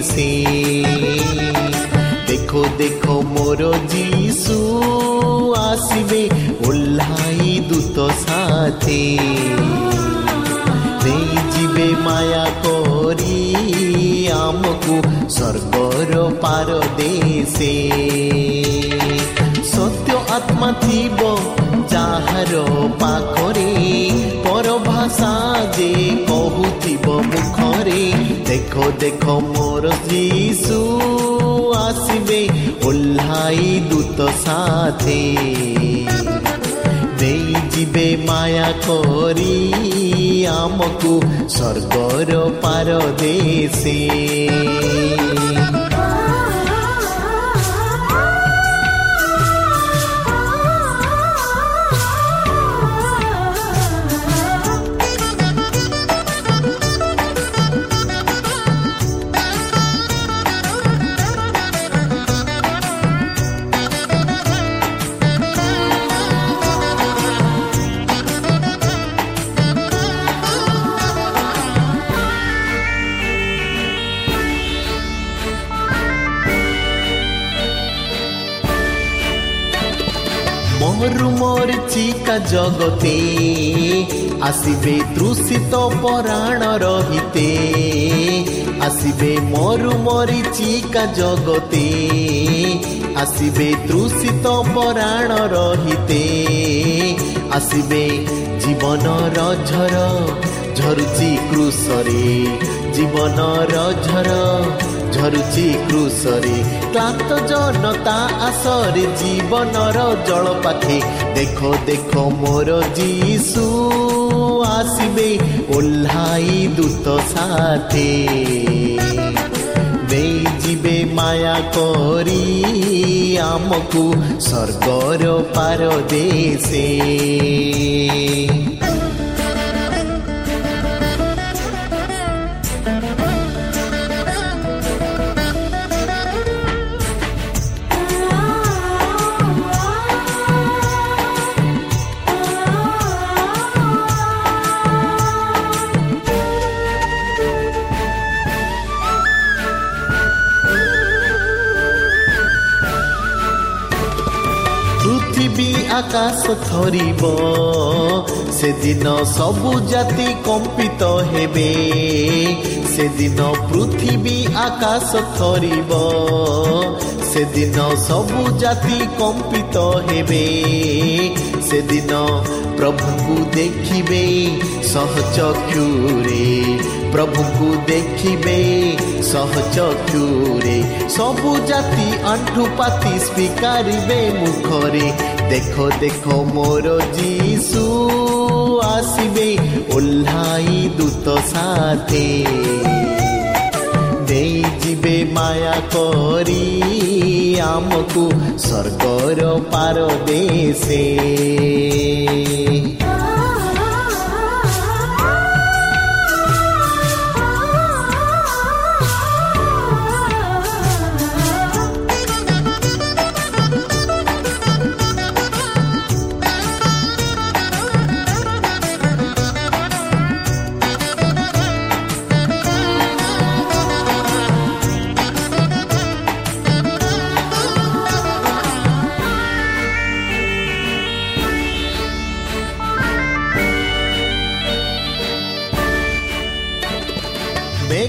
ଦେଶେ ଦେଖ ଦେଖ ମୋର ଯୀଶୁ ଆସିବେ ଓହ୍ଲାଇ ଦୂତ ସାଥୀ ନେଇଯିବେ ମାୟା କରି ଆମକୁ ସ୍ୱର୍ଗର ପାର ଦେଶେ ସତ୍ୟ ଆତ୍ମା ଥିବ ଯାହାର ପାଖରେ ପରଭାଷା ଯେ କହୁଥିବ ମୁଖରେ ଦେଖ ଦେଖ ମୋର ଯୀଶୁ ଆସିବେ ଓହ୍ଲାଇ ଦୂତ ସାଥେ ନେଇଯିବେ ମାୟା କରି ଆମକୁ ସ୍ୱର୍ଗର ପାର ଦେଶେ মরু মরিচিকা জগতে আসবে তৃষিত পরাণ রহিতে আসবে মরু মরিচিকা জগতে আসবে তৃষিত পরাণ রহিতে আসবে জীবনর ঝর ঝরুচি কৃষরে জীবনর ঝর ଝରୁଛି କୃଷରେ। କ୍ଳାନ୍ତ ଜନତା ଆସରେ ଜୀବନର ଜଳ ପାଖେ ଦେଖ ଦେଖ ମୋର ଯୀଶୁ ଆସିବେ ଓହ୍ଲାଇ ଦୂତ ସାଥେ। ନେଇଯିବେ ମାୟା କରି ଆମକୁ ସ୍ୱର୍ଗର ପାର ଥରିବ ସେଦିନ ସବୁ ଜାତି କମ୍ପିତ ହେବେ। ସେଦିନ ପୃଥିବୀ ଆକାଶ ଥରିବ ସେଦିନ ସବୁ ଜାତି କମ୍ପିତ ହେବେ। ସେଦିନ ପ୍ରଭୁଙ୍କୁ ଦେଖିବେ ସହଚକ୍ଷୁରେ ପ୍ରଭୁଙ୍କୁ ଦେଖିବେ ସହଚକ୍ଷୁରେ। ସବୁ ଜାତି ଆଣ୍ଠୁ ପାତି ସ୍ୱୀକାରିବେ ମୁଖରେ। ଦେଖ ଦେଖ ମୋର ଯୀଶୁ ଆସିବେ ଓହ୍ଲାଇ ଦୂତ ସାଥେ। ଦେଇଯିବେ ମାୟା କରି ଆମକୁ ସ୍ୱର୍ଗର ପାର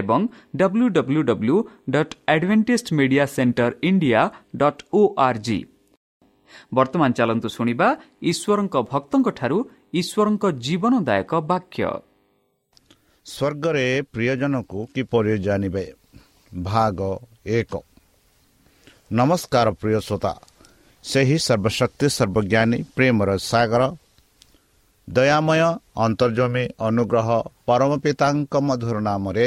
ଏବଂ W W W dot Adventist Media Centre India dot O R G ବର୍ତ୍ତମାନ ଚାଲନ୍ତୁ ଶୁଣିବା ଈଶ୍ୱରଙ୍କ ଭକ୍ତଙ୍କଠାରୁ ଈଶ୍ୱରଙ୍କ ଜୀବନଦାୟକ ବାକ୍ୟ। ସ୍ୱର୍ଗରେ ପ୍ରିୟଜନକୁ କିପରି ଜାଣିବେ? ଭାଗ ଏକ। ନମସ୍କାର ପ୍ରିୟ ଶ୍ରୋତା। ସେହି ସର୍ବଶକ୍ତି ସର୍ବଜ୍ଞାନୀ ପ୍ରେମର ସାଗର। ଦୟାମୟ ଅନ୍ତର୍ଜମୀ ଅନୁଗ୍ରହ ପରମ ପିତାଙ୍କ ମଧୁର ନାମରେ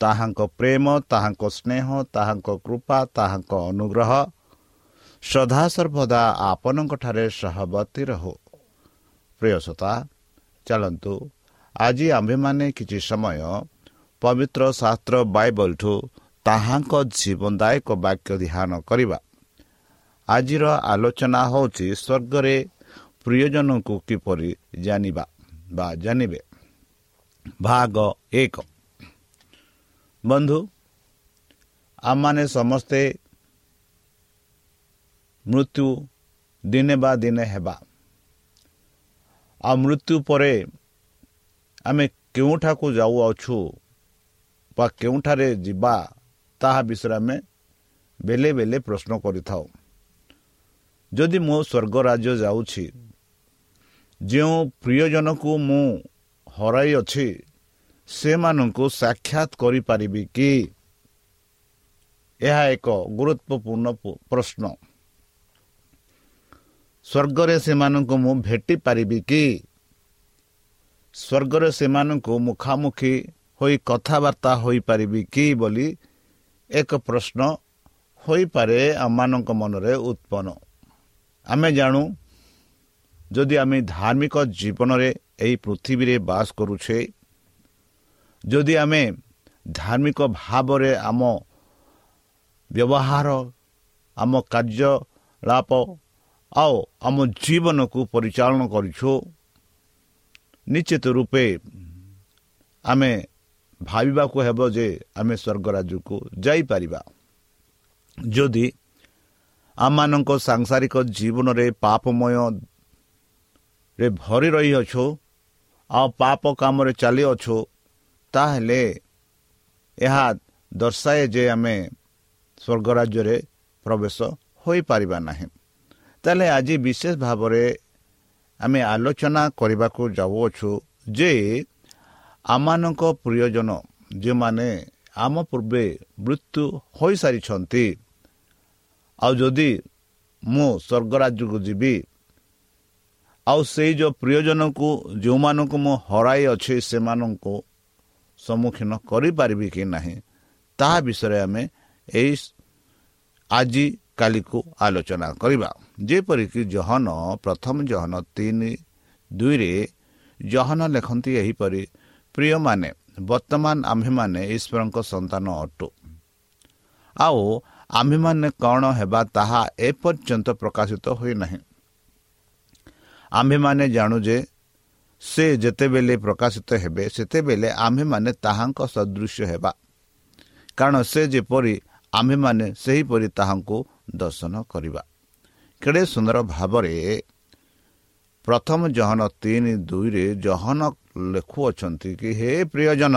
ତାହାଙ୍କ ପ୍ରେମ ତାହାଙ୍କ ସ୍ନେହ ତାହାଙ୍କ କୃପା ତାହାଙ୍କ ଅନୁଗ୍ରହ। ସଦାସର୍ବଦା ଆପଣଙ୍କଠାରେ ସହବତୀ ରହୁ। ପ୍ରିୟସତା ଚାଲନ୍ତୁ। ଆଜି ଆମ୍ଭେମାନେ କିଛି ସମୟ ପବିତ୍ର ଶାସ୍ତ୍ର ବାଇବଲଠୁ ତାହାଙ୍କ ଜୀବନଦାୟକ ବାକ୍ୟ ଧ୍ୟାନ କରିବା। ଆଜିର ଆଲୋଚନା ହେଉଛି ସ୍ୱର୍ଗରେ ପ୍ରିୟଜନଙ୍କୁ କିପରି ଜାଣିବା ବା ଜାଣିବେ? ଭାଗ ଏକ। ବନ୍ଧୁ ଆମମାନେ ସମସ୍ତେ ମୃତ୍ୟୁ ଦିନେ ବା ଦିନେ ହେବା। ଆଉ ମୃତ୍ୟୁ ପରେ ଆମେ କେଉଁଠାକୁ ଯାଉଅଛୁ ବା କେଉଁଠାରେ ଯିବା ତାହା ବିଷୟରେ ଆମେ ବେଲେ ବେଲେ ପ୍ରଶ୍ନ କରିଥାଉ। ଯଦି ମୁଁ ସ୍ୱର୍ଗ ରାଜ୍ୟ ଯାଉଛି ଯେଉଁ ପ୍ରିୟଜନକୁ ମୁଁ ହରାଇଅଛି ସେମାନଙ୍କୁ ସାକ୍ଷାତ କରିପାରିବି କି? ଏହା ଏକ ଗୁରୁତ୍ୱପୂର୍ଣ୍ଣ ପ୍ରଶ୍ନ। ସ୍ୱର୍ଗରେ ସେମାନଙ୍କୁ ମୁଁ ଭେଟି ପାରିବି କି? ସ୍ୱର୍ଗରେ ସେମାନଙ୍କୁ ମୁଖାମୁଖି ହୋଇ କଥାବାର୍ତ୍ତା ହୋଇପାରିବି କି ବୋଲି ଏକ ପ୍ରଶ୍ନ ହୋଇପାରେ ଆମମାନଙ୍କ ମନରେ ଉତ୍ପନ୍ନ। ଆମେ ଜାଣୁ ଯଦି ଆମେ ଧାର୍ମିକ ଜୀବନରେ ଏହି ପୃଥିବୀରେ ବାସ କରୁଛେ ଯଦି ଆମେ ଧାର୍ମିକ ଭାବରେ ଆମ ବ୍ୟବହାର ଆମ କାର୍ଯ୍ୟଳାପ ଆଉ ଆମ ଜୀବନକୁ ପରିଚାଳନା କରିଛୁ ନିଶ୍ଚିତ ରୂପେ ଆମେ ଭାବିବାକୁ ହେବ ଯେ ଆମେ ସ୍ୱର୍ଗ ରାଜ୍ୟକୁ ଯାଇପାରିବା ଯଦି ଆମମାନଙ୍କ ସାଂସାରିକ ଜୀବନରେ ପାପମୟରେ ଭରି ରହିଅଛୁ ଆଉ ପାପ କାମରେ ଚାଲିଅଛୁ ତାହେଲେ ଏହା ଦର୍ଶାଏ ଯେ ଆମେ ସ୍ୱର୍ଗ ରାଜ୍ୟରେ ପ୍ରବେଶ ହୋଇପାରିବା ନାହିଁ। ତାହେଲେ ଆଜି ବିଶେଷ ଭାବରେ ଆମେ ଆଲୋଚନା କରିବାକୁ ଯାଉଅଛୁ ଯେ ଆମମାନଙ୍କ ପ୍ରିୟଜନ ଯେଉଁମାନେ ଆମ ପୂର୍ବେ ମୃତ୍ୟୁ ହୋଇସାରିଛନ୍ତି ଆଉ ଯଦି ମୁଁ ସ୍ୱର୍ଗ ରାଜ୍ୟକୁ ଯିବି ଆଉ ସେଇ ଯେଉଁ ପ୍ରିୟଜନକୁ ଯେଉଁମାନଙ୍କୁ ମୁଁ ହରାଇ ଅଛି ସେମାନଙ୍କୁ ସମ୍ମୁଖୀନ କରିପାରିବି କି ନାହିଁ ତାହା ବିଷୟରେ ଆମେ ଏହି ଆଜି କାଲିକୁ ଆଲୋଚନା କରିବା। ଯେପରିକି ଜହନ ପ୍ରଥମ ଜହନ ତିନି ଦୁଇରେ ଜହନ ଲେଖନ୍ତି ଏହିପରି ପ୍ରିୟମାନେ ବର୍ତ୍ତମାନ ଆମ୍ଭେମାନେ ଈଶ୍ୱରଙ୍କ ସନ୍ତାନ ଅଟୁ। ଆଉ ଆମ୍ଭେମାନେ କ'ଣ ହେବା ତାହା ଏପର୍ଯ୍ୟନ୍ତ ପ୍ରକାଶିତ ହୋଇନାହିଁ। ଆମ୍ଭେମାନେ ଜାଣୁ ଯେ ସେ ଯେତେବେଳେ ପ୍ରକାଶିତ ହେବେ ସେତେବେଳେ ଆମ୍ଭେମାନେ ତାହାଙ୍କ ସଦୃଶ୍ୟ ହେବା। କାରଣ ସେ ଯେପରି ଆମ୍ଭେମାନେ ସେହିପରି ତାହାଙ୍କୁ ଦର୍ଶନ କରିବା। କେଡ଼େ ସୁନ୍ଦର ଭାବରେ ପ୍ରଥମ ଜହନ ତିନି ଦୁଇରେ ଜହନ ଲେଖୁଅଛନ୍ତି କି ହେ ପ୍ରିୟଜନ!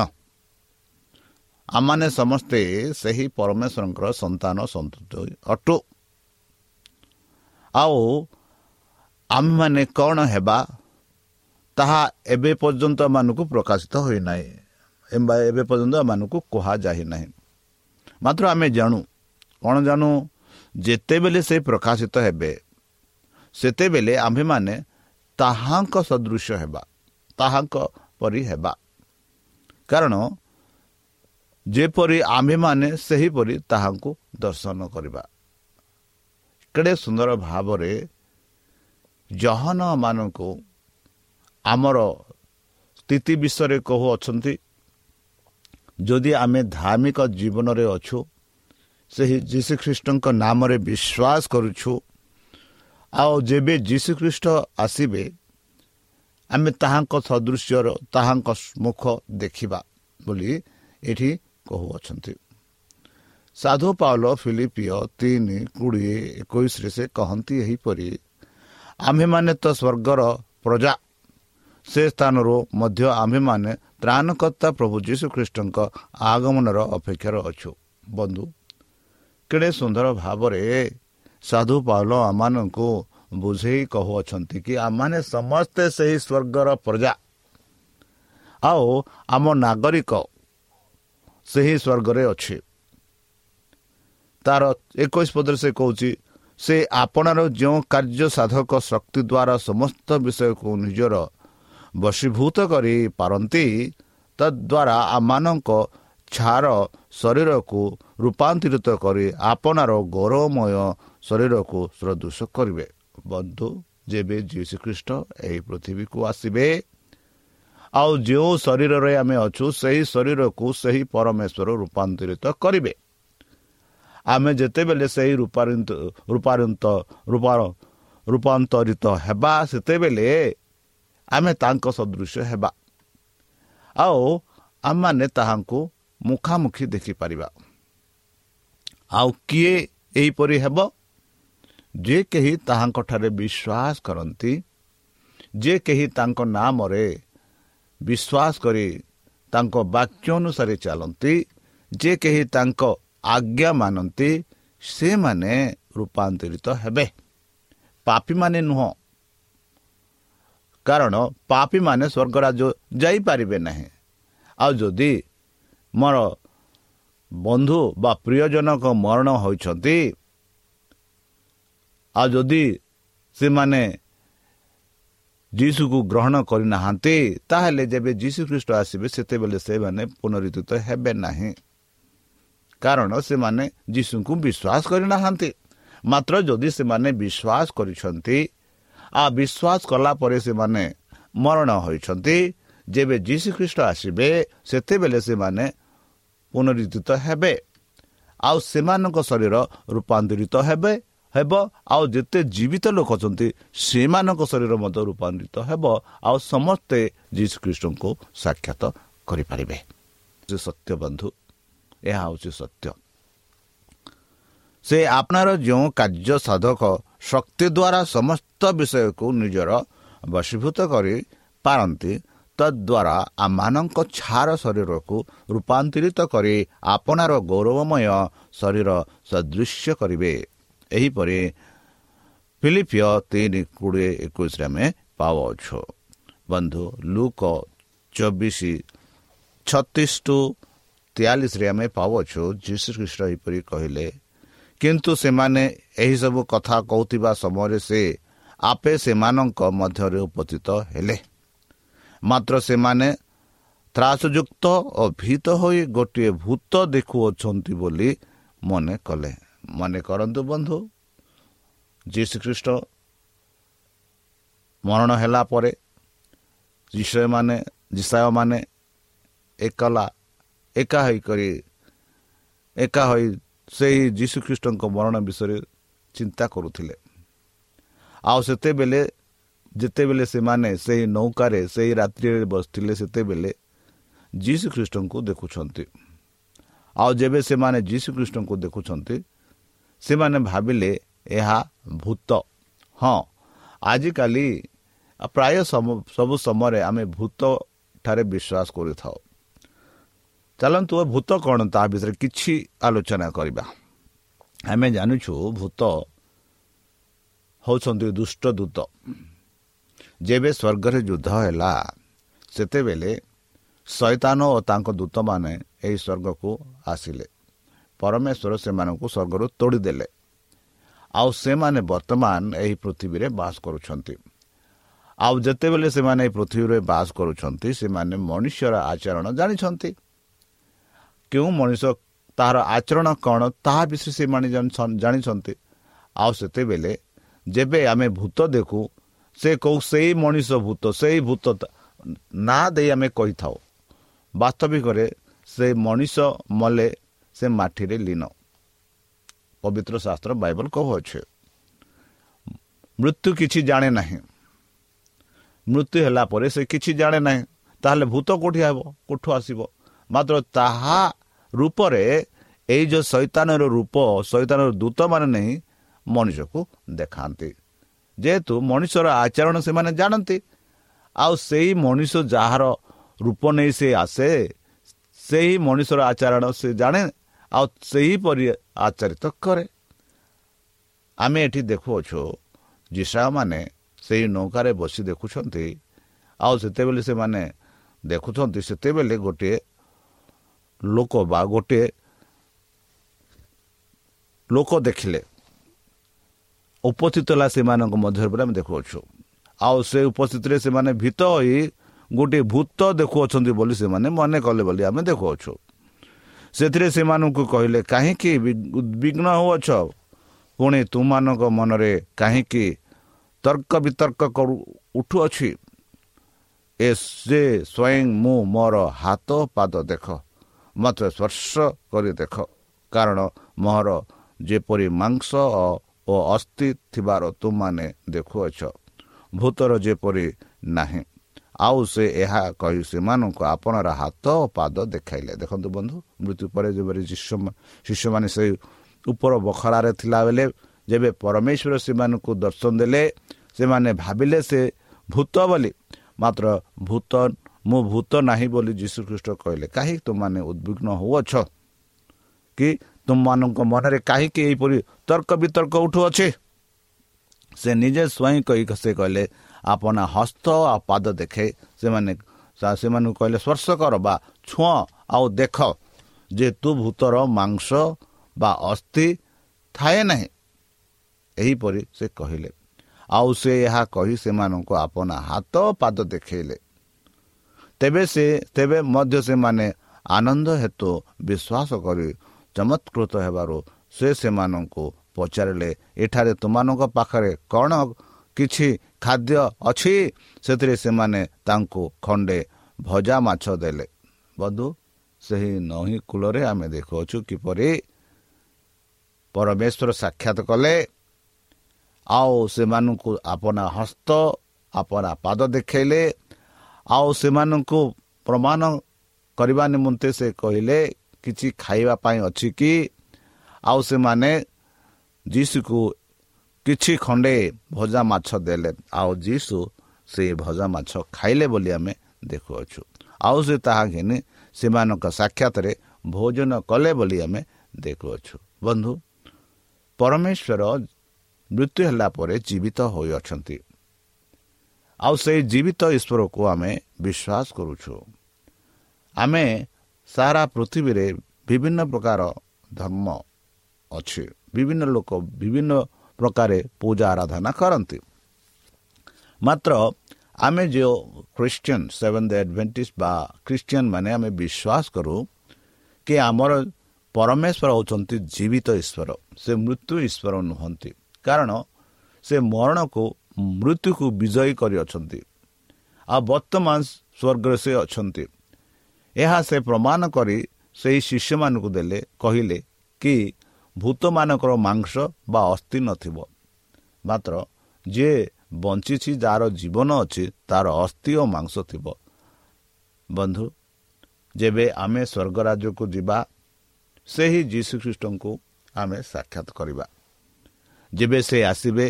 ଆମମାନେ ସମସ୍ତେ ସେହି ପରମେଶ୍ୱରଙ୍କର ସନ୍ତାନ ସନ୍ତୁଷ୍ଟ ଅଟୁ। ଆଉ ଆମେମାନେ କ'ଣ ହେବା ତାହା ଏବେ ପର୍ଯ୍ୟନ୍ତ ମାନଙ୍କୁ ପ୍ରକାଶିତ ହୋଇନାହିଁ। ଏମ୍ବା ଏବେ ପର୍ଯ୍ୟନ୍ତ ଏମାନଙ୍କୁ କୁହାଯାଇ ନାହିଁ। ମାତ୍ର ଆମେ ଜାଣୁ କ'ଣ ଜାଣୁ ଯେତେବେଳେ ସେ ପ୍ରକାଶିତ ହେବେ ସେତେବେଳେ ଆମ୍ଭେମାନେ ତାହାଙ୍କ ସଦୃଶ ହେବା ତାହାଙ୍କ ପରି ହେବା। କାରଣ ଯେପରି ଆମ୍ଭେମାନେ ସେହିପରି ତାହାଙ୍କୁ ଦର୍ଶନ କରିବା। କେଡ଼େ ସୁନ୍ଦର ଭାବରେ ଜହନମାନଙ୍କୁ ଆମର ସ୍ଥିତି ବିଷୟରେ କହୁଅଛନ୍ତି ଯଦି ଆମେ ଧାର୍ମିକ ଜୀବନରେ ଅଛୁ ସେହି ଯୀଶୁଖ୍ରୀଷ୍ଟଙ୍କ ନାମରେ ବିଶ୍ୱାସ କରୁଛୁ ଆଉ ଯେବେ ଯୀଶୁଖ୍ରୀଷ୍ଟ ଆସିବେ ଆମେ ତାହାଙ୍କ ସଦୃଶ୍ୟର ତାହାଙ୍କ ମୁଖ ଦେଖିବା ବୋଲି ଏଠି କହୁଅଛନ୍ତି ସାଧୁ ପାଉଲ ଫିଲିପିଓ ତିନି କୋଡ଼ିଏ ଏକୋଇଶରେ ସେ କହନ୍ତି ଏହିପରି ଆମ୍ଭେମାନେ ତ ସ୍ୱର୍ଗର ପ୍ରଜା। ସେ ସ୍ଥାନରୁ ମଧ୍ୟ ଆମ୍ଭେମାନେ ତ୍ରାଣକର୍ତ୍ତା ପ୍ରଭୁ ଯୀଶୁଖ୍ରୀଷ୍ଟଙ୍କ ଆଗମନର ଅପେକ୍ଷାରେ ଅଛୁ। ବନ୍ଧୁ କେଡ଼େ ସୁନ୍ଦର ଭାବରେ ସାଧୁ ପାଉଲ ଆମମାନଙ୍କୁ ବୁଝେଇ କହୁଅଛନ୍ତି କି ଆମମାନେ ସମସ୍ତେ ସେହି ସ୍ୱର୍ଗର ପ୍ରଜା। ଆଉ ଆମ ନାଗରିକ ସେହି ସ୍ୱର୍ଗରେ ଅଛି। ତାର ଏକୋଇଶ ପଦରେ ସେ କହୁଛି ସେ ଆପଣାର ଯେଉଁ କାର୍ଯ୍ୟ ସାଧକ ଶକ୍ତି ଦ୍ୱାରା ସମସ୍ତ ବିଷୟକୁ ନିଜର ବଶୀଭୂତ କରିପାରନ୍ତି ତଦ୍ୱାରା ଆମମାନଙ୍କ ଛାର ଶରୀରକୁ ରୂପାନ୍ତରିତ କରି ଆପଣାର ଗୌରବମୟ ଶରୀରକୁ ସଦୃଶ କରିବେ। ବନ୍ଧୁ ଯେବେ ଯୀଶୁଖ୍ରୀଷ୍ଟ ଏହି ପୃଥିବୀକୁ ଆସିବେ ଆଉ ଯେଉଁ ଶରୀରରେ ଆମେ ଅଛୁ ସେହି ଶରୀରକୁ ସେହି ପରମେଶ୍ୱର ରୂପାନ୍ତରିତ କରିବେ। ଆମେ ଯେତେବେଳେ ସେହି ରୂପାନ୍ତ ରୂପାନ୍ତରିତ ହେବା ସେତେବେଳେ ଆମେ ତାଙ୍କ ସଦୃଶ ହେବା ଆଉ ଆମମାନେ ତାହାଙ୍କୁ ମୁଖାମୁଖି ଦେଖିପାରିବା ଆଉ କିଏ ଏହିପରି ହେବ ଯେ କେହି ତାହାଙ୍କଠାରେ ବିଶ୍ୱାସ କରନ୍ତି ଯେ କେହି ତାଙ୍କ ନାମରେ ବିଶ୍ୱାସ କରି ତାଙ୍କ ବାକ୍ୟ ଅନୁସାରେ ଚାଲନ୍ତି ଯେ କେହି ତାଙ୍କ ଆଜ୍ଞା ମାନନ୍ତି ସେମାନେ ରୂପାନ୍ତରିତ ହେବେ ପାପୀମାନେ ନୁହଁ କାରଣ ପାପୀମାନେ ସ୍ୱର୍ଗରାଜ ଯାଇପାରିବେ ନାହିଁ। ଆଉ ଯଦି ମୋର ବନ୍ଧୁ ବା ପ୍ରିୟଜନକ ମରଣ ହୋଇଛନ୍ତି ଆଉ ଯଦି ସେମାନେ ଯୀଶୁକୁ ଗ୍ରହଣ କରିନାହାନ୍ତି ତାହେଲେ ଯେବେ ଯୀଶୁ ଖ୍ରୀଷ୍ଟ ଆସିବେ ସେତେବେଳେ ସେମାନେ ପୁନରୁଦ୍ଧିତ ହେବେ ନାହିଁ। କାରଣ ସେମାନେ ଯୀଶୁଙ୍କୁ ବିଶ୍ୱାସ କରିନାହାନ୍ତି। ମାତ୍ର ଯଦି ସେମାନେ ବିଶ୍ୱାସ କରିଛନ୍ତି ଆଉ ବିଶ୍ୱାସ କଲା ପରେ ସେମାନେ ମରଣ ହୋଇଛନ୍ତି। ଯେବେ ଯୀଶୁ ଖ୍ରୀଷ୍ଟ ଆସିବେ ସେତେବେଳେ ସେମାନେ ପୁନରୁଦ୍ଧିତ ହେବେ। ଆଉ ସେମାନଙ୍କ ଶରୀର ରୂପାନ୍ତରିତ ହେବେ ହେବ। ଆଉ ଯେତେ ଜୀବିତ ଲୋକ ଅଛନ୍ତି ସେମାନଙ୍କ ଶରୀର ମଧ୍ୟ ରୂପାନ୍ତରିତ ହେବ। ଆଉ ସମସ୍ତେ ଯୀଶୁଖ୍ରୀଷ୍ଟଙ୍କୁ ସାକ୍ଷାତ କରିପାରିବେ। ସେ ସତ୍ୟ ବନ୍ଧୁ ଏହା ହେଉଛି ସତ୍ୟ। ସେ ଆପଣାର ଯେଉଁ କାର୍ଯ୍ୟ ସାଧକ ଶକ୍ତି ଦ୍ୱାରା ସମସ୍ତ ବିଷୟକୁ ନିଜର ବଶୀଭୂତ କରିପାରନ୍ତି ତଦ୍ୱାରା ଆମମାନଙ୍କ ଛାର ଶରୀରକୁ ରୂପାନ୍ତରିତ କରି ଆପଣାର ଗୌରବମୟ ଶରୀର ସଦୃଶ୍ୟ କରିବେ। ଏହିପରି ଫିଲିପିଓ ତିନି କୋଡ଼ିଏ ଏକୋଇଶରେ ଆମେ ପାଉଅଛୁ। ବନ୍ଧୁ ଲୁକ ଚବିଶ ଛତିଶ ଟୁ ତେୟାଳିଶରେ ଆମେ ପାଉଅଛୁ ଯୀଶୁଖ୍ରୀଷ୍ଟ ଏହିପରି କହିଲେ କିନ୍ତୁ ସେମାନେ ଏହିସବୁ କଥା କହୁଥିବା ସମୟରେ ସେ ଆପେ ସେମାନଙ୍କ ମଧ୍ୟରେ ଉପସ୍ଥିତ ହେଲେ। ମାତ୍ର ସେମାନେ ତ୍ରାସଯୁକ୍ତ ଓ ଭୀତ ହୋଇ ଗୋଟିଏ ଭୂତ ଦେଖୁଅଛନ୍ତି ବୋଲି ମନେ କଲେ। ମନେ କରନ୍ତୁ ବନ୍ଧୁ ଯୀଶୁଖ୍ରୀଷ୍ଟ ମରଣ ହେଲା ପରେ ବିଷୟମାନେ ଜିସାୟମାନେ ଏକଲା ଏକା ହୋଇକରି ଏକା ହୋଇ ସେହି ଯୀଶୁଖ୍ରୀଷ୍ଟଙ୍କ ମରଣ ବିଷୟରେ ଚିନ୍ତା କରୁଥିଲେ। ଆଉ ସେତେବେଳେ ଯେତେବେଳେ ସେମାନେ ସେହି ନୌକାରେ ସେହି ରାତ୍ରିରେ ବସିଥିଲେ ସେତେବେଳେ ଯୀଶୁଖ୍ରୀଷ୍ଟଙ୍କୁ ଦେଖୁଛନ୍ତି। ଆଉ ଯେବେ ସେମାନେ ଯୀଶୁଖ୍ରୀଷ୍ଟଙ୍କୁ ଦେଖୁଛନ୍ତି ସେମାନେ ଭାବିଲେ ଏହା ଭୂତ। ହଁ ଆଜିକାଲି ପ୍ରାୟ ସବୁ ସମୟରେ ଆମେ ଭୂତଠାରେ ବିଶ୍ୱାସ କରିଥାଉ। ଚାଲନ୍ତୁ ଭୂତ କ'ଣ ତା ବିଷୟରେ କିଛି ଆଲୋଚନା କରିବା? ଆମେ ଜାଣିଛୁ ଭୂତ ହେଉଛନ୍ତି ଦୁଷ୍ଟ ଦୂତ। ଯେବେ ସ୍ୱର୍ଗରେ ଯୁଦ୍ଧ ହେଲା ସେତେବେଳେ ଶୈତାନ ଓ ତାଙ୍କ ଦୂତମାନେ ଏହି ସ୍ୱର୍ଗକୁ ଆସିଲେ। ପରମେଶ୍ୱର ସେମାନଙ୍କୁ ସ୍ୱର୍ଗରୁ ତୋଡ଼ିଦେଲେ। ଆଉ ସେମାନେ ବର୍ତ୍ତମାନ ଏହି ପୃଥିବୀରେ ବାସ କରୁଛନ୍ତି। ଆଉ ଯେତେବେଳେ ସେମାନେ ଏହି ପୃଥିବୀରେ ବାସ କରୁଛନ୍ତି ସେମାନେ ମଣିଷର ଆଚରଣ ଜାଣିଛନ୍ତି। କେଉଁ ମଣିଷ ତାହାର ଆଚରଣ କ'ଣ ତାହା ବିଷୟରେ ସେମାନେ ଜାଣିଛନ୍ତି। ଆଉ ସେତେବେଳେ ଯେବେ ଆମେ ଭୂତ ଦେଖୁ ସେ କେଉଁ ସେଇ ମଣିଷ ଭୂତ ସେଇ ଭୂତ ନାଁ ଦେଇ ଆମେ କହିଥାଉ। ବାସ୍ତବିକରେ ସେ ମଣିଷ ମଲେ ସେ ମାଟିରେ ଲୀନ। ପବିତ୍ର ଶାସ୍ତ୍ର ବାଇବଲ କହୁଅଛି ମୃତ୍ୟୁ କିଛି ଜାଣେ ନାହିଁ। ମୃତ୍ୟୁ ହେଲା ପରେ ସେ କିଛି ଜାଣେ ନାହିଁ। ତାହେଲେ ଭୂତ କେଉଁଠି ହେବ? କେଉଁଠୁ ଆସିବ? ମାତ୍ର ତାହା ରୂପରେ ଏଇ ଯେଉଁ ଶୈତାନର ରୂପ ଶୈତାନର ଦୂତମାନେ ନେଇ ମଣିଷକୁ ଦେଖାନ୍ତି। ଯେହେତୁ ମଣିଷର ଆଚରଣ ସେମାନେ ଜାଣନ୍ତି ଆଉ ସେଇ ମଣିଷ ଯାହାର ରୂପ ନେଇ ସେ ଆସେ ସେହି ମଣିଷର ଆଚରଣ ସେ ଜାଣେ ଆଉ ସେହିପରି ଆଚରିତ କରେ। ଆମେ ଏଠି ଦେଖୁଅଛୁ ଯିଶାମାନେ ସେହି ନୌକାରେ ବସି ଦେଖୁଛନ୍ତି ଆଉ ସେତେବେଳେ ସେମାନେ ଦେଖୁଛନ୍ତି ସେତେବେଳେ ଗୋଟିଏ ଲୋକ ବା ଗୋଟିଏ ଲୋକ ଦେଖିଲେ। ଉପସ୍ଥିତ ହେଲା ସେମାନଙ୍କ ମଧ୍ୟରେ ପରେ ଆମେ ଦେଖୁଅଛୁ। ଆଉ ସେ ଉପସ୍ଥିତିରେ ସେମାନେ ଭୀତ ହୋଇ ଗୋଟିଏ ଭୂତ ଦେଖୁଅଛନ୍ତି ବୋଲି ସେମାନେ ମନେ କଲେ ବୋଲି ଆମେ ଦେଖୁଅଛୁ। ସେଥିରେ ସେମାନଙ୍କୁ କହିଲେ କାହିଁକି ଉଦ୍ବିଗ୍ନ ହେଉଅଛ ପୁଣି ତୁମମାନଙ୍କ ମନରେ କାହିଁକି ତର୍କ ବିତର୍କ କରୁ ଉଠୁଅଛି? ଏ ସେ ସ୍ୱୟଂ ମୁଁ ମୋର ହାତ ପାଦ ଦେଖ। ମୋତେ ସ୍ପର୍ଶ କରି ଦେଖ। କାରଣ ମୋର ଯେପରି ମାଂସ ଓ ଅସ୍ଥି ଥିବାର ତୁମମାନେ ଦେଖୁଅଛ ଭୂତର ଯେପରି ନାହିଁ। ଆଉ ସେ ଏହା କହି ସେମାନଙ୍କୁ ଆପଣର ହାତ ଓ ପାଦ ଦେଖାଇଲେ। ଦେଖନ୍ତୁ ବନ୍ଧୁ ମୃତ୍ୟୁ ପରେ ଯେପରି ଶିଶୁମାନେ ସେଇ ଉପର ବଖଳାରେ ଥିଲାବେଳେ ଯେବେ ପରମେଶ୍ୱର ସେମାନଙ୍କୁ ଦର୍ଶନ ଦେଲେ ସେମାନେ ଭାବିଲେ ସେ ଭୂତ ବୋଲି। ମାତ୍ର ଭୂତ ମୁଁ ଭୂତ ନାହିଁ ବୋଲି ଯୀଶୁଖ୍ରୀଷ୍ଟ କହିଲେ କାହିଁକି ତୁମମାନେ ଉଦ୍ବିଗ୍ନ ହେଉଅଛ କି ତୁମମାନଙ୍କ ମନରେ କାହିଁକି ଏହିପରି ତର୍କ ବିତର୍କ ଉଠୁଅଛି? ସେ ନିଜେ ସ୍ୱୟଂ କହି ସେ କହିଲେ ଆପଣ ହସ୍ତ ଆଉ ପାଦ ଦେଖେ ସେମାନେ ସେମାନଙ୍କୁ କହିଲେ ସ୍ପର୍ଶ କର ବା ଛୁଅଁ ଆଉ ଦେଖ ଯେ ତୁ ଭୂତର ମାଂସ ବା ଅସ୍ଥି ଥାଏ ନାହିଁ। ଏହିପରି ସେ କହିଲେ। ଆଉ ସେ ଏହା କହି ସେମାନଙ୍କୁ ଆପଣ ହାତ ପାଦ ଦେଖେଇଲେ। ତେବେ ସେ ତେବେ ମଧ୍ୟ ସେମାନେ ଆନନ୍ଦ ହେତୁ ବିଶ୍ୱାସ କରି ଚମତ୍କୃତ ହେବାରୁ ସେ ସେମାନଙ୍କୁ ପଚାରିଲେ ଏଠାରେ ତୁମମାନଙ୍କ ପାଖରେ କ'ଣ କିଛି ଖାଦ୍ୟ ଅଛି? ସେଥିରେ ସେମାନେ ତାଙ୍କୁ ଖଣ୍ଡେ ଭଜା ମାଛ ଦେଲେ। ବଧୁ ସେହି ନଈ କୂଳରେ ଆମେ ଦେଖୁଅଛୁ କିପରି ପରମେଶ୍ୱର ସାକ୍ଷାତ କଲେ। ଆଉ ସେମାନଙ୍କୁ ଆପଣା ହସ୍ତ ଆପଣା ପାଦ ଦେଖାଇଲେ। ଆଉ ସେମାନଙ୍କୁ ପ୍ରମାଣ କରିବା ନିମନ୍ତେ ସେ କହିଲେ କିଛି ଖାଇବା ପାଇଁ ଅଛି କି? ଆଉ ସେମାନେ ଯୀଶୁକୁ କିଛି ଖଣ୍ଡେ ଭଜା ମାଛ ଦେଲେ। ଆଉ ଯୀଶୁ ସେ ଭଜା ମାଛ ଖାଇଲେ ବୋଲି ଆମେ ଦେଖୁଅଛୁ। ଆଉ ସେ ତାହା ଘିନି ସେମାନଙ୍କ ସାକ୍ଷାତରେ ଭୋଜନ କଲେ ବୋଲି ଆମେ ଦେଖୁଅଛୁ। ବନ୍ଧୁ ପରମେଶ୍ୱର ମୃତ୍ୟୁ ହେଲା ପରେ ଜୀବିତ ହୋଇଅଛନ୍ତି। ଆଉ ସେଇ ଜୀବିତ ଈଶ୍ୱରକୁ ଆମେ ବିଶ୍ୱାସ କରୁଛୁ। ଆମେ ସାରା ପୃଥିବୀରେ ବିଭିନ୍ନ ପ୍ରକାର ଧର୍ମ ଅଛି। ବିଭିନ୍ନ ଲୋକ ବିଭିନ୍ନ ପ୍ରକାର ପୂଜା ଆରାଧନା କରନ୍ତି। ମାତ୍ର ଆମେ ଯେଉଁ ଖ୍ରୀଷ୍ଟିଆନ ସେଭେନ୍ ଦ ଆଡ଼ଭେଣ୍ଟିସ୍ ବା ଖ୍ରୀଷ୍ଟିଆନ ମାନେ ଆମେ ବିଶ୍ୱାସ କରୁ କି ଆମର ପରମେଶ୍ୱର ହେଉଛନ୍ତି ଜୀବିତ ଈଶ୍ୱର ସେ ମୃତ୍ୟୁ ଈଶ୍ୱର ନୁହନ୍ତି। କାରଣ ସେ ମରଣକୁ ମୃତ୍ୟୁକୁ ବିଜୟୀ କରିଅଛନ୍ତି ଆଉ ବର୍ତ୍ତମାନ ସ୍ୱର୍ଗରେ ସେ ଅଛନ୍ତି। ଏହା ସେ ପ୍ରମାଣ କରି ସେହି ଶିଷ୍ୟମାନଙ୍କୁ ଦେଲେ କହିଲେ କି ଭୂତମାନଙ୍କର ମାଂସ ବା ଅସ୍ଥି ନଥିବ ମାତ୍ର ଯିଏ ବଞ୍ଚିଛି ଯାହାର ଜୀବନ ଅଛି ତାର ଅସ୍ଥି ଓ ମାଂସ ଥିବ। ବନ୍ଧୁ ଯେବେ ଆମେ ସ୍ୱର୍ଗ ରାଜ୍ୟକୁ ଯିବା ସେହି ଯୀଶୁଖ୍ରୀଷ୍ଟଙ୍କୁ ଆମେ ସାକ୍ଷାତ କରିବା। ଯେବେ ସେ ଆସିବେ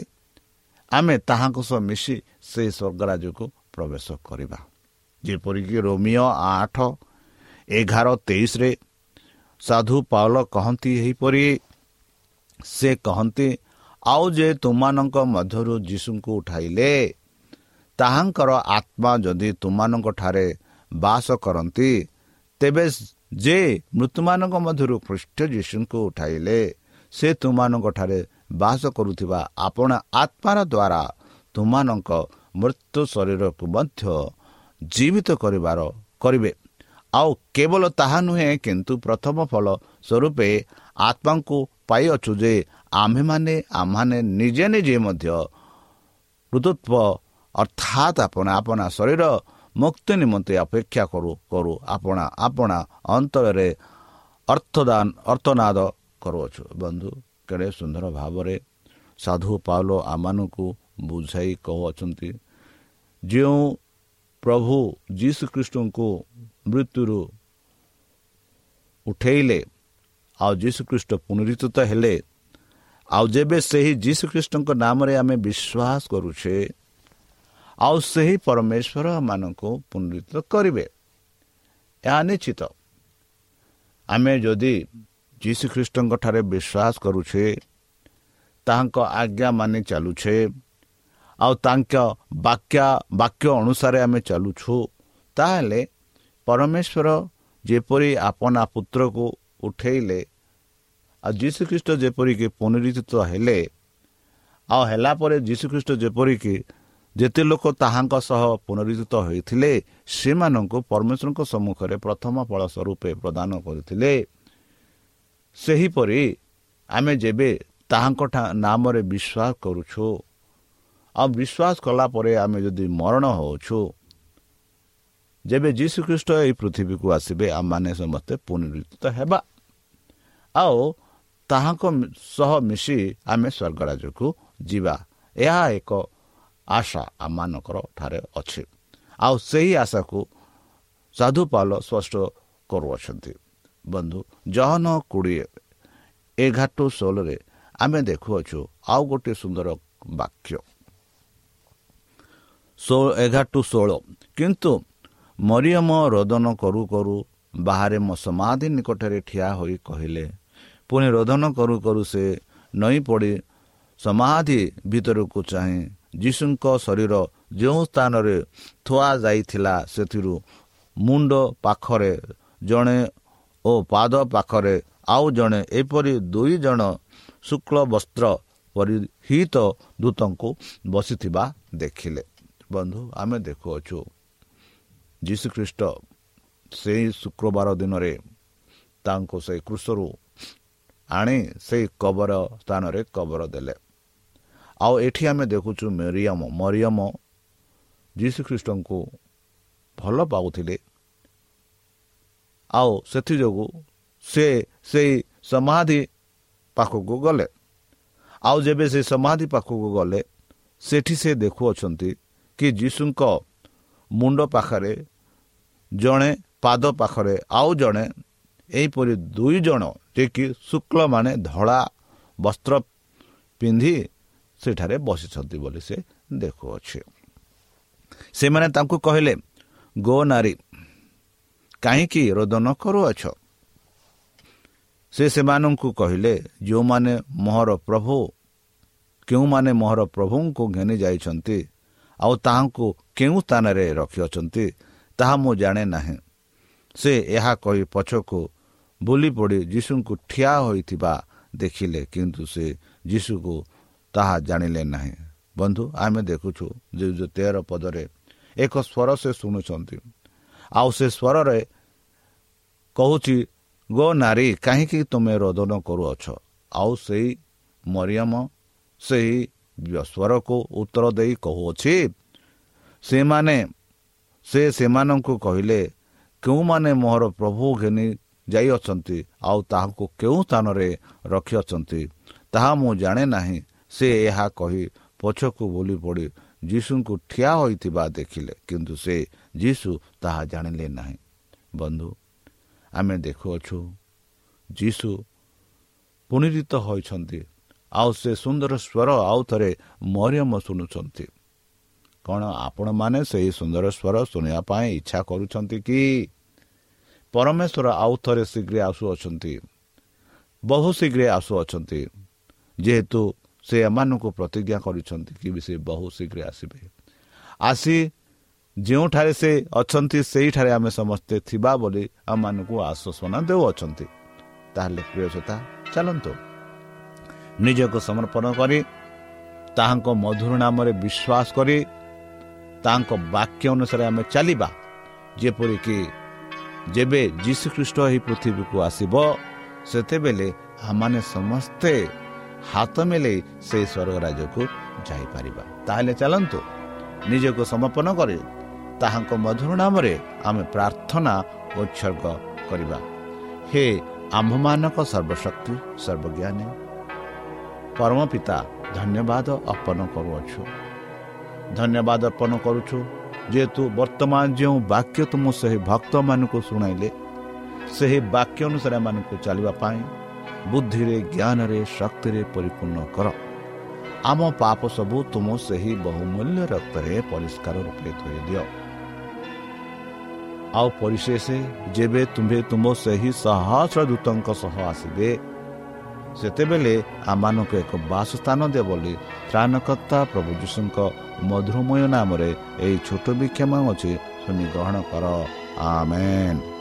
ଆମେ ତାହାଙ୍କ ସହ ମିଶି ସେହି ସ୍ୱର୍ଗରାଜ୍ୟକୁ ପ୍ରବେଶ କରିବା। ଯେପରିକି ରୋମିଓ ଆଠ ଏଗାର ତେଇଶରେ ସାଧୁ ପାଉଲ କହନ୍ତି ଏହିପରି ସେ କହନ୍ତି ଆଉ ଯେ ତୁମମାନଙ୍କ ମଧ୍ୟରୁ ଯୀଶୁଙ୍କୁ ଉଠାଇଲେ ତାହାଙ୍କର ଆତ୍ମା ଯଦି ତୁମମାନଙ୍କଠାରେ ବାସ କରନ୍ତି ତେବେ ଯେ ମୃତ୍ୟୁମାନଙ୍କ ମଧ୍ୟରୁ ଖ୍ରୀଷ୍ଟ ଯୀଶୁଙ୍କୁ ଉଠାଇଲେ ସେ ତୁମମାନଙ୍କଠାରେ ବାସ କରୁଥିବା ଆପଣ ଆତ୍ମାର ଦ୍ୱାରା ତୁମମାନଙ୍କ ମୃତ୍ୟୁ ଶରୀରକୁ ମଧ୍ୟ ଜୀବିତ କରିବାର କରିବେ। ଆଉ କେବଳ ତାହା ନୁହେଁ କିନ୍ତୁ ପ୍ରଥମ ଫଳ ସ୍ୱରୂପେ ଆତ୍ମାଙ୍କୁ ପାଇଅଛୁ ଯେ ଆମ୍ଭେମାନେ ଆମମାନେ ନିଜେ ନିଜେ ମଧ୍ୟ ଋତୁତ୍ୱ ଅର୍ଥାତ୍ ଆପଣ ଆପଣା ଶରୀର ମୁକ୍ତି ନିମନ୍ତେ ଅପେକ୍ଷା କରୁ କରୁ ଆପଣା ଆପଣା ଅନ୍ତରରେ ଅର୍ଥଦାନ ଅର୍ଥନାଦ କରୁଅଛୁ। ବନ୍ଧୁ କେଡ଼େ ସୁନ୍ଦର ଭାବରେ ସାଧୁ ପାଉଲ ଆମମାନଙ୍କୁ ବୁଝାଇ କହୁଅଛନ୍ତି ଯେଉଁ ପ୍ରଭୁ ଯୀଶୁଖ୍ରୀଷ୍ଟଙ୍କୁ ମୃତ୍ୟୁରୁ ଉଠେଇଲେ ଆଉ ଯୀଶୁଖ୍ରୀଷ୍ଟ ପୁନରୁତ ହେଲେ ଆଉ ଯେବେ ସେହି ଯୀଶୁଖ୍ରୀଷ୍ଟଙ୍କ ନାମରେ ଆମେ ବିଶ୍ୱାସ କରୁଛେ ଆଉ ସେହି ପରମେଶ୍ୱର ମାନଙ୍କୁ ପୁନରୁତ କରିବେ। ଏହା ନିଶ୍ଚିତ। ଆମେ ଯଦି ଯୀଶୁଖ୍ରୀଷ୍ଟଙ୍କଠାରେ ବିଶ୍ୱାସ କରୁଛେ ତାହାଙ୍କ ଆଜ୍ଞା ମାନି ଚାଲୁଛେ ଆଉ ତାଙ୍କ ବାକ୍ୟ ବାକ୍ୟ ଅନୁସାରେ ଆମେ ଚାଲୁଛୁ ତାହେଲେ ପରମେଶ୍ୱର ଯେପରି ଆପଣା ପୁତ୍ରକୁ ଉଠେଇଲେ ଆଉ ଯୀଶୁଖ୍ରୀଷ୍ଟ ଯେପରିକି ପୁନରୁଦ୍ଧିତ ହେଲେ ଆଉ ହେଲା ପରେ ଯୀଶୁଖ୍ରୀଷ୍ଟ ଯେପରିକି ଯେତେ ଲୋକ ତାହାଙ୍କ ସହ ପୁନରୁଦ୍ଧିତ ହୋଇଥିଲେ ସେମାନଙ୍କୁ ପରମେଶ୍ୱରଙ୍କ ସମ୍ମୁଖରେ ପ୍ରଥମ ଫଳ ସ୍ୱରୂପ ପ୍ରଦାନ କରିଥିଲେ। ସେହିପରି ଆମେ ଯେବେ ତାହାଙ୍କ ନାମରେ ବିଶ୍ୱାସ କରୁଛୁ ଆଉ ବିଶ୍ୱାସ କଲା ପରେ ଆମେ ଯଦି ମରଣ ହେଉଛୁ ଯେବେ ଯୀଶୁଖ୍ରୀଷ୍ଟ ଏହି ପୃଥିବୀକୁ ଆସିବେ ଆମମାନେ ସମସ୍ତେ ପୁନରୁଦ୍ଧିତ ହେବା। ଆଉ ତାହାଙ୍କ ସହ ମିଶି ଆମେ ସ୍ୱର୍ଗରାଜକୁ ଯିବା। ଏହା ଏକ ଆଶା ଆମମାନଙ୍କର ଠାରେ ଅଛି। ଆଉ ସେହି ଆଶାକୁ ସାଧୁପାଲ ସ୍ପଷ୍ଟ କରୁଅଛନ୍ତି। ବନ୍ଧୁ ଜହନ କୋଡ଼ିଏ ଏଗାର ଟୁ ଷୋହଳରେ ଆମେ ଦେଖୁଅଛୁ ଆଉ ଗୋଟିଏ ସୁନ୍ଦର ବାକ୍ୟ। ଏଗାର ଟୁ ଷୋହଳ କିନ୍ତୁ ମରିୟମ ରୋଦନ କରୁ କରୁ ବାହାରେ ମୋ ସମାଧି ନିକଟରେ ଠିଆ ହୋଇ କହିଲେ ପୁଣି ରୋଦନ କରୁ କରୁ ସେ ନଈ ପଡ଼ି ସମାଧି ଭିତରକୁ ଚାହିଁ ଯୀଶୁଙ୍କ ଶରୀର ଯେଉଁ ସ୍ଥାନରେ ଥୁଆ ଯାଇଥିଲା ସେଥିରୁ ମୁଣ୍ଡ ପାଖରେ ଜଣେ ଓ ପାଦ ପାଖରେ ଆଉ ଜଣେ ଏପରି ଦୁଇ ଜଣ ଶୁକ୍ଳ ବସ୍ତ୍ର ପରିହିତ ଦୂତଙ୍କୁ ବସିଥିବା ଦେଖିଲେ। ବନ୍ଧୁ ଆମେ ଦେଖୁଅଛୁ। ଯୀଶୁଖ୍ରୀଷ୍ଟ ସେହି ଶୁକ୍ରବାର ଦିନରେ ତାଙ୍କୁ ସେହି କୃଷରୁ ଆଣି ସେହି କବର ସ୍ଥାନରେ କବର ଦେଲେ। ଆଉ ଏଠି ଆମେ ଦେଖୁଛୁ ମେରିୟମ ମରିୟମ ଯୀଶୁଖ୍ରୀଷ୍ଟଙ୍କୁ ଭଲ ପାଉଥିଲେ। ଆଉ ସେଥିଯୋଗୁଁ ସେ ସେଇ ସମାଧି ପାଖକୁ ଗଲେ ଆଉ ଯେବେ ସେ ସମାଧି ପାଖକୁ ଗଲେ ସେଠି ସେ ଦେଖୁଅଛନ୍ତି କି ଯୀଶୁଙ୍କ ମୁଣ୍ଡ ପାଖରେ ଜଣେ ପାଦ ପାଖରେ ଆଉ ଜଣେ ଏହିପରି ଦୁଇ ଜଣ ଯିଏକି ଶୁକ୍ଳମାନେ ଧଳା ବସ୍ତ୍ର ପିନ୍ଧି ସେଠାରେ ବସିଛନ୍ତି ବୋଲି ସେ ଦେଖୁଅଛି ସେମାନେ ତାଙ୍କୁ କହିଲେ ଗୋ ନାରୀ କାହିଁକି ରୋଦନ କରୁଅଛ? ସେ ସେମାନଙ୍କୁ କହିଲେ ଯେଉଁମାନେ ମୋହର ପ୍ରଭୁ କେଉଁମାନେ ମୋହର ପ୍ରଭୁଙ୍କୁ ଘେନି ଯାଇଛନ୍ତି ଆଉ ତାହାଙ୍କୁ କେଉଁ ସ୍ଥାନରେ ରଖିଅଛନ୍ତି ତାହା ମୁଁ ଜାଣେ ନାହିଁ। ସେ ଏହା କହି ପଛକୁ ବୁଲି ପଡ଼ି ଯୀଶୁଙ୍କୁ ଠିଆ ହୋଇଥିବା ଦେଖିଲେ କିନ୍ତୁ ସେ ଯୀଶୁକୁ ତାହା ଜାଣିଲେ ନାହିଁ। ବନ୍ଧୁ ଆମେ ଦେଖୁଛୁ ଯେ ତେର ପଦରେ ଏକ ସ୍ୱର ସେ ଶୁଣୁଛନ୍ତି। ଆଉ ସେ ସ୍ୱରରେ କହୁଛି ଗୋ ନାରୀ କାହିଁକି ତୁମେ ରୋଦନ କରୁଅଛ? ଆଉ ସେଇ ମରିୟମ ସେହି ସ୍ୱରକୁ ଉତ୍ତର ଦେଇ କହୁଅଛି ସେମାନେ ସେ ସେମାନଙ୍କୁ କହିଲେ କେଉଁମାନେ ମୋହର ପ୍ରଭୁ ଘେନି ଯାଇଅଛନ୍ତି ଆଉ ତାହାଙ୍କୁ କେଉଁ ସ୍ଥାନରେ ରଖିଅଛନ୍ତି? ତାହା ମୁଁ ଜାଣେ ନାହିଁ ସେ ଏହା କହି ପଛକୁ ବୁଲି ପଡ଼ି ଯୀଶୁଙ୍କୁ ଠିଆ ହୋଇଥିବା ଦେଖିଲେ। କିନ୍ତୁ ସେ ଯୀଶୁ ତାହା ଜାଣିଲେ ନାହିଁ ବନ୍ଧୁ ଆମେ ଦେଖୁଅଛୁ ଯୀଶୁ ପୁନରିତ ହୋଇଛନ୍ତି ଆଉ ସେ ସୁନ୍ଦର ସ୍ୱର ଆଉ ଥରେ ମରିୟମ ଶୁଣୁଛନ୍ତି କ'ଣ ଆପଣମାନେ ସେହି ସୁନ୍ଦର ସ୍ୱର ଶୁଣିବା ପାଇଁ ଇଚ୍ଛା କରୁଛନ୍ତି କି? ପରମେଶ୍ୱର ଆଉ ଥରେ ଶୀଘ୍ର ଆସୁଅଛନ୍ତି। ବହୁ ଶୀଘ୍ର ଆସୁଅଛନ୍ତି। ଯେହେତୁ ସେ ଏମାନଙ୍କୁ ପ୍ରତିଜ୍ଞା କରିଛନ୍ତି କି ସେ ବହୁ ଶୀଘ୍ର ଆସିବେ। ଆସି ଯେଉଁଠାରେ ସେ ଅଛନ୍ତି ସେଇଠାରେ ଆମେ ସମସ୍ତେ ଥିବା ବୋଲି ଆମମାନଙ୍କୁ ଆଶ୍ୱାସନା ଦେଉଅଛନ୍ତି। ତାହେଲେ ପ୍ରିୟସତା ଚାଲନ୍ତୁ। ନିଜକୁ ସମର୍ପଣ କରି ତାହାଙ୍କ ମଧୁର ନାମରେ ବିଶ୍ୱାସ କରି ତାଙ୍କ ବାକ୍ୟ ଅନୁସାରେ ଆମେ ଚାଲିବା। ଯେପରିକି ଯେବେ ଯୀଶୁଖ୍ରୀଷ୍ଟ ଏହି ପୃଥିବୀକୁ ଆସିବ ସେତେବେଳେ ଆମମାନେ ସମସ୍ତେ ହାତ ମେଲେଇ ସେହି ସ୍ୱର୍ଗ ରାଜ୍ୟକୁ ଯାଇପାରିବା। ତାହେଲେ ଚାଲନ୍ତୁ। ନିଜକୁ ସମର୍ପଣ କରି ତାହାଙ୍କ ମଧୁର ନାମରେ ଆମେ ପ୍ରାର୍ଥନା ଉତ୍ସର୍ଗ କରିବା। ହେ ଆମ୍ଭମାନଙ୍କ ସର୍ବଶକ୍ତି ସର୍ବଜ୍ଞାନୀ ପରମ ପିତା ଧନ୍ୟବାଦ ଅର୍ପଣ କରୁଅଛୁ। ଧନ୍ୟବାଦ ଅର୍ପଣ କରୁଛୁ ଯେହେତୁ ବର୍ତ୍ତମାନ ଯେଉଁ ବାକ୍ୟ ତୁମ ସେହି ଭକ୍ତମାନଙ୍କୁ ଶୁଣାଇଲେ ସେହି ବାକ୍ୟ ଅନୁସାରେ ଏମାନଙ୍କୁ ଚାଲିବା ପାଇଁ ବୁଦ୍ଧିରେ ଜ୍ଞାନରେ ଶକ୍ତିରେ ପରିପୂର୍ଣ୍ଣ କର। ଆମ ପାପ ସବୁ ତୁମ ସେହି ବହୁମୂଲ୍ୟ ରକ୍ତରେ ପରିଷ୍କାର ରୂପେ ଧୋଇଦିଅ ଆଉ ପରିଶେଷ ଯେବେ ତୁମ୍ଭେ ତୁମ ସେହି ସହସ୍ର ଦୂତଙ୍କ ସହ ଆସିବେ ସେତେବେଳେ ଆମମାନଙ୍କୁ ଏକ ବାସସ୍ଥାନ ଦିଅ ବୋଲି ତ୍ରାଣକର୍ତ୍ତା ପ୍ରଭୁ ଯୀଶୁଙ୍କ ମଧୁରମୟ ନାମରେ ଏହି ଛୋଟ ବିକ୍ଷମ ଅଛି ଶୁଣି ଗ୍ରହଣ କର। ଆମେନ୍।